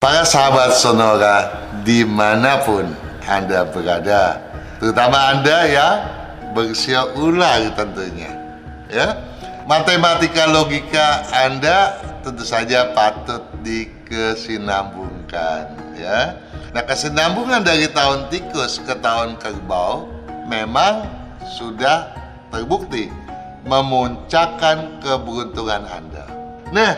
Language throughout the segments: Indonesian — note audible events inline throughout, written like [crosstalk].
Para sahabat Sonora di mana pun Anda berada, terutama Anda yang berusia ular tentunya, ya. Matematika logika Anda tentu saja patut dikesinambungkan, ya. Nah, kesinambungan dari tahun tikus ke tahun kerbau memang sudah terbukti memuncakkan keberuntungan Anda. Nah,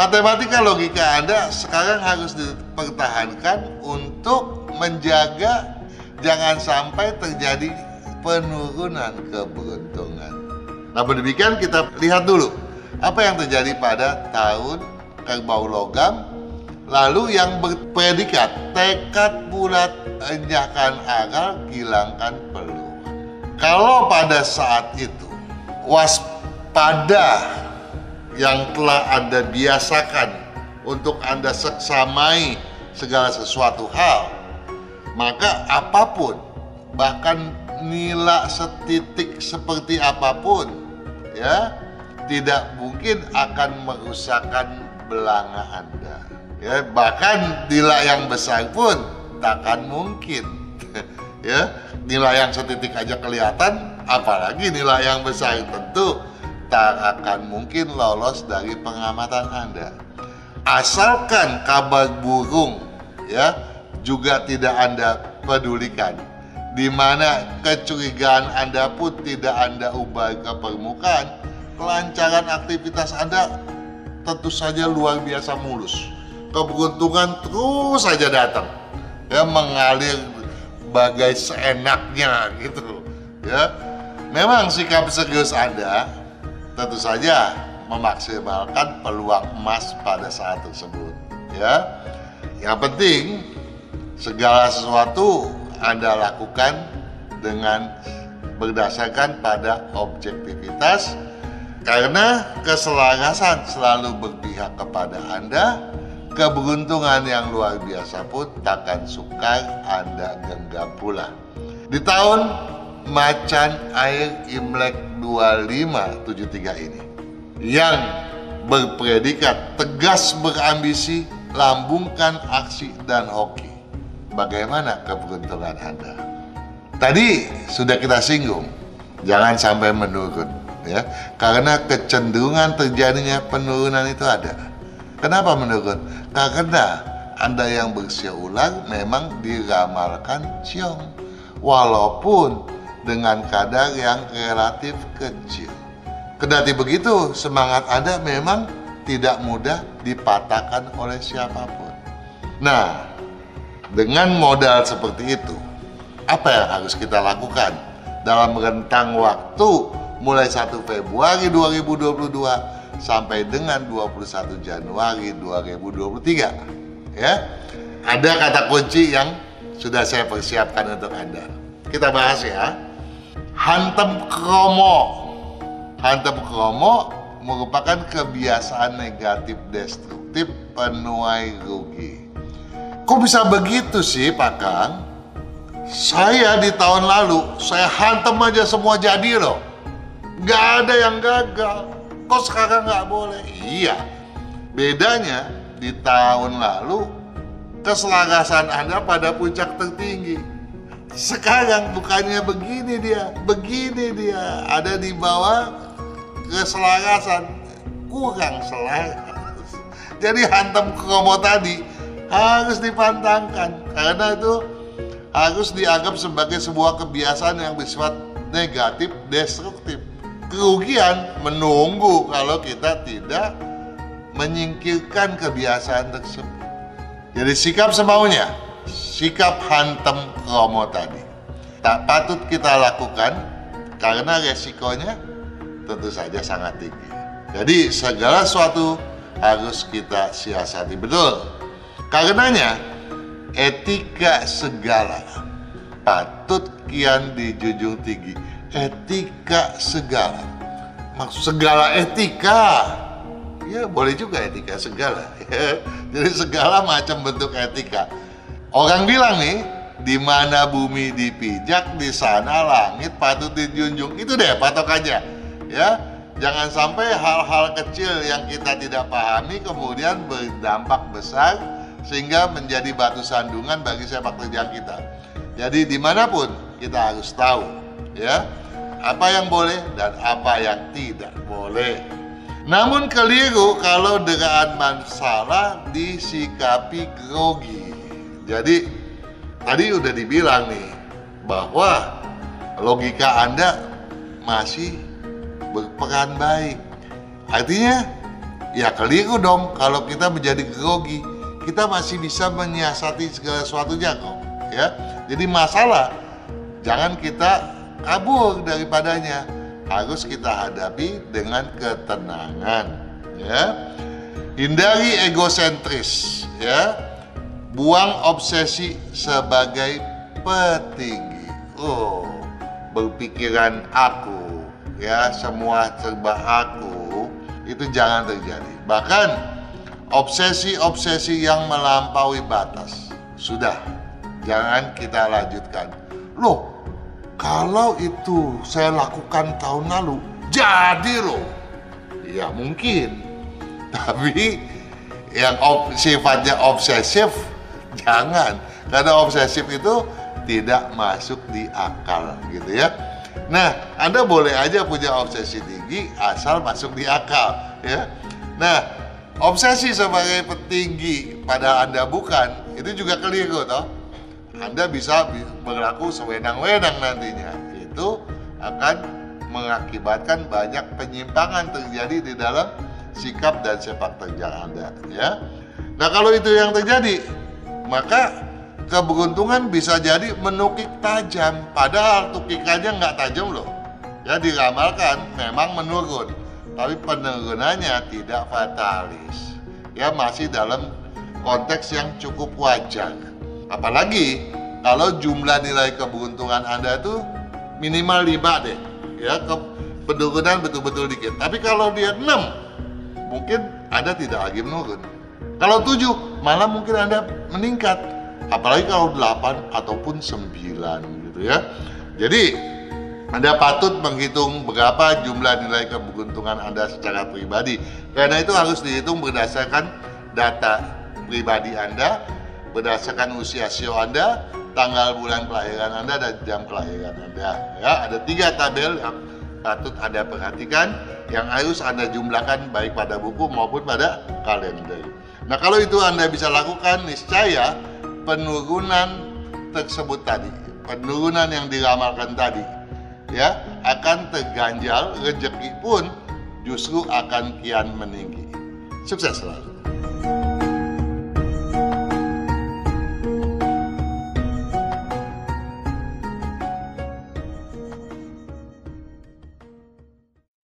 matematika logika Anda sekarang harus dipertahankan untuk menjaga jangan sampai terjadi penurunan keberuntungan. Namun demikian kita lihat dulu apa yang terjadi pada tahun kerbau logam lalu yang berpredikat tekad bulat enyahkan akal hilangkan peluh. Kalau pada saat itu waspada yang telah Anda biasakan untuk Anda seksamai segala sesuatu hal, maka apa pun, bahkan nilai setitik seperti apa pun, ya, tidak mungkin akan merusakkan belanga Anda. Ya, bahkan nilai yang besar pun takkan mungkin. [laughs] ya, nilai yang setitik aja kelihatan, apalagi nilai yang besar tentu tak akan mungkin lolos dari pengamatan Anda. Asalkan kabar burung ya juga tidak Anda pedulikan. Di mana kecurigaan Anda pun tidak Anda ubah ke permukaan, kelancaran aktivitas Anda tentu saja luar biasa mulus. Keberuntungan terus saja datang. Ya mengalir bagai seenaknya gitu ya. Memang sikap serius Anda tentu saja memaksimalkan peluang emas pada saat tersebut ya. Yang penting segala sesuatu anda lakukan dengan berdasarkan pada objektivitas karena keselarasan selalu berpihak kepada anda. Keberuntungan yang luar biasa pun takkan sukar anda genggam pula. Di tahun macan air Imlek 2573 ini yang berpredikat tegas berambisi, lambungkan aksi dan hoki. Bagaimana keberuntungan Anda? Tadi sudah kita singgung, jangan sampai menurun ya. Karena kecenderungan terjadinya penurunan itu ada. Kenapa menurun? Karena Anda yang berusia ulang memang diramalkan ciong. Walaupun dengan kadar yang relatif kecil. Kedati begitu, semangat Anda memang tidak mudah dipatahkan oleh siapa pun. Nah, dengan modal seperti itu, apa yang harus kita lakukan dalam rentang waktu mulai 1 Februari 2022 sampai dengan 21 Januari 2023? Ya. Ada kata kunci yang sudah saya persiapkan untuk Anda. Kita bahas ya hantem kromo. Hantem kromo merupakan kebiasaan negatif destruktif penuai rugi. Kok bisa begitu sih Pak Kang? Saya di tahun lalu, saya hantem aja semua jadi loh. Gak ada yang gagal. Kok sekarang gak boleh? Iya. Bedanya di tahun lalu, keselarasan Anda pada puncak tertinggi sekarang bukannya begini dia, begini dia, ada di bawah keselarasan, kurang selaras. Jadi hantam kromo tadi harus dipantangkan karena itu harus dianggap sebagai sebuah kebiasaan yang bersifat negatif, destruktif. Kerugian menunggu kalau kita tidak menyingkirkan kebiasaan tersebut. Jadi sikap semaunya, sikap hantem kromo tadi tak patut kita lakukan karena resikonya tentu saja sangat tinggi. Jadi segala sesuatu harus kita siasati betul. Karenanya etika segala patut kian dijunjung tinggi. Etika segala. Maksud segala etika. Ya boleh juga etika segala. [laughs] Jadi segala macam bentuk etika Orang bilang nih, di mana bumi dipijak, di sana langit patut dijunjung. Itu deh patokannya. Ya, jangan sampai hal-hal kecil yang kita tidak pahami kemudian berdampak besar sehingga menjadi batu sandungan bagi sepak terjang kita. Jadi di mana pun kita harus tahu ya apa yang boleh dan apa yang tidak boleh. Namun keliru kalau dengan masalah disikapi grogi. Jadi tadi udah dibilang nih bahwa logika Anda masih berperan baik. Artinya ya keliru dong kalau kita menjadi grogi. Kita masih bisa menyiasati segala sesuatunya kok. Ya. Jadi masalah jangan kita kabur daripadanya. Harus kita hadapi dengan ketenangan, ya. Hindari egosentris, ya. Buang obsesi sebagai petinggi. Oh, berpikiran aku, ya, semua serba aku, itu jangan terjadi. Bahkan obsesi-obsesi yang melampaui batas sudah jangan kita lanjutkan. Loh, kalau itu saya lakukan tahun lalu, jadi loh. Ya mungkin. [laughs] Tapi yang ob, sifatnya obsesif, jangan. Karena obsesif itu tidak masuk di akal gitu ya. Nah, Anda boleh aja punya obsesi tinggi asal masuk di akal ya. Nah, obsesi sebagai petinggi pada Anda bukan, itu juga keliru toh. Anda bisa berlaku sewenang-wenang nantinya. Itu akan mengakibatkan banyak penyimpangan terjadi di dalam sikap dan sepak terjang Anda ya. Nah, kalau itu yang terjadi, maka keberuntungan bisa jadi menukik tajam. Padahal tukikannya nggak tajam loh. Ya diramalkan memang menurun. Tapi penurunannya tidak fatalis. Ya masih dalam konteks yang cukup wajar. Apalagi kalau jumlah nilai keberuntungan anda itu minimal 5 deh. Ya ke penurunan betul-betul dikit. Tapi kalau dia 6 mungkin anda tidak lagi menurun. Kalau 7 malah mungkin anda meningkat apalagi kalau 8 ataupun 9 gitu ya. Jadi anda patut menghitung berapa jumlah nilai keberuntungan Anda secara pribadi. Karena itu harus dihitung berdasarkan data pribadi Anda berdasarkan usia sio Anda tanggal bulan kelahiran Anda dan jam kelahiran Anda. Ya ada tiga tabel yang patut Anda perhatikan yang harus Anda jumlahkan baik pada buku maupun pada kalender nah kalau itu Anda bisa lakukan niscaya penurunan tersebut tadi, penurunan yang diramalkan tadi, ya akan terganjal rezeki pun justru akan kian meninggi. Sukses selalu.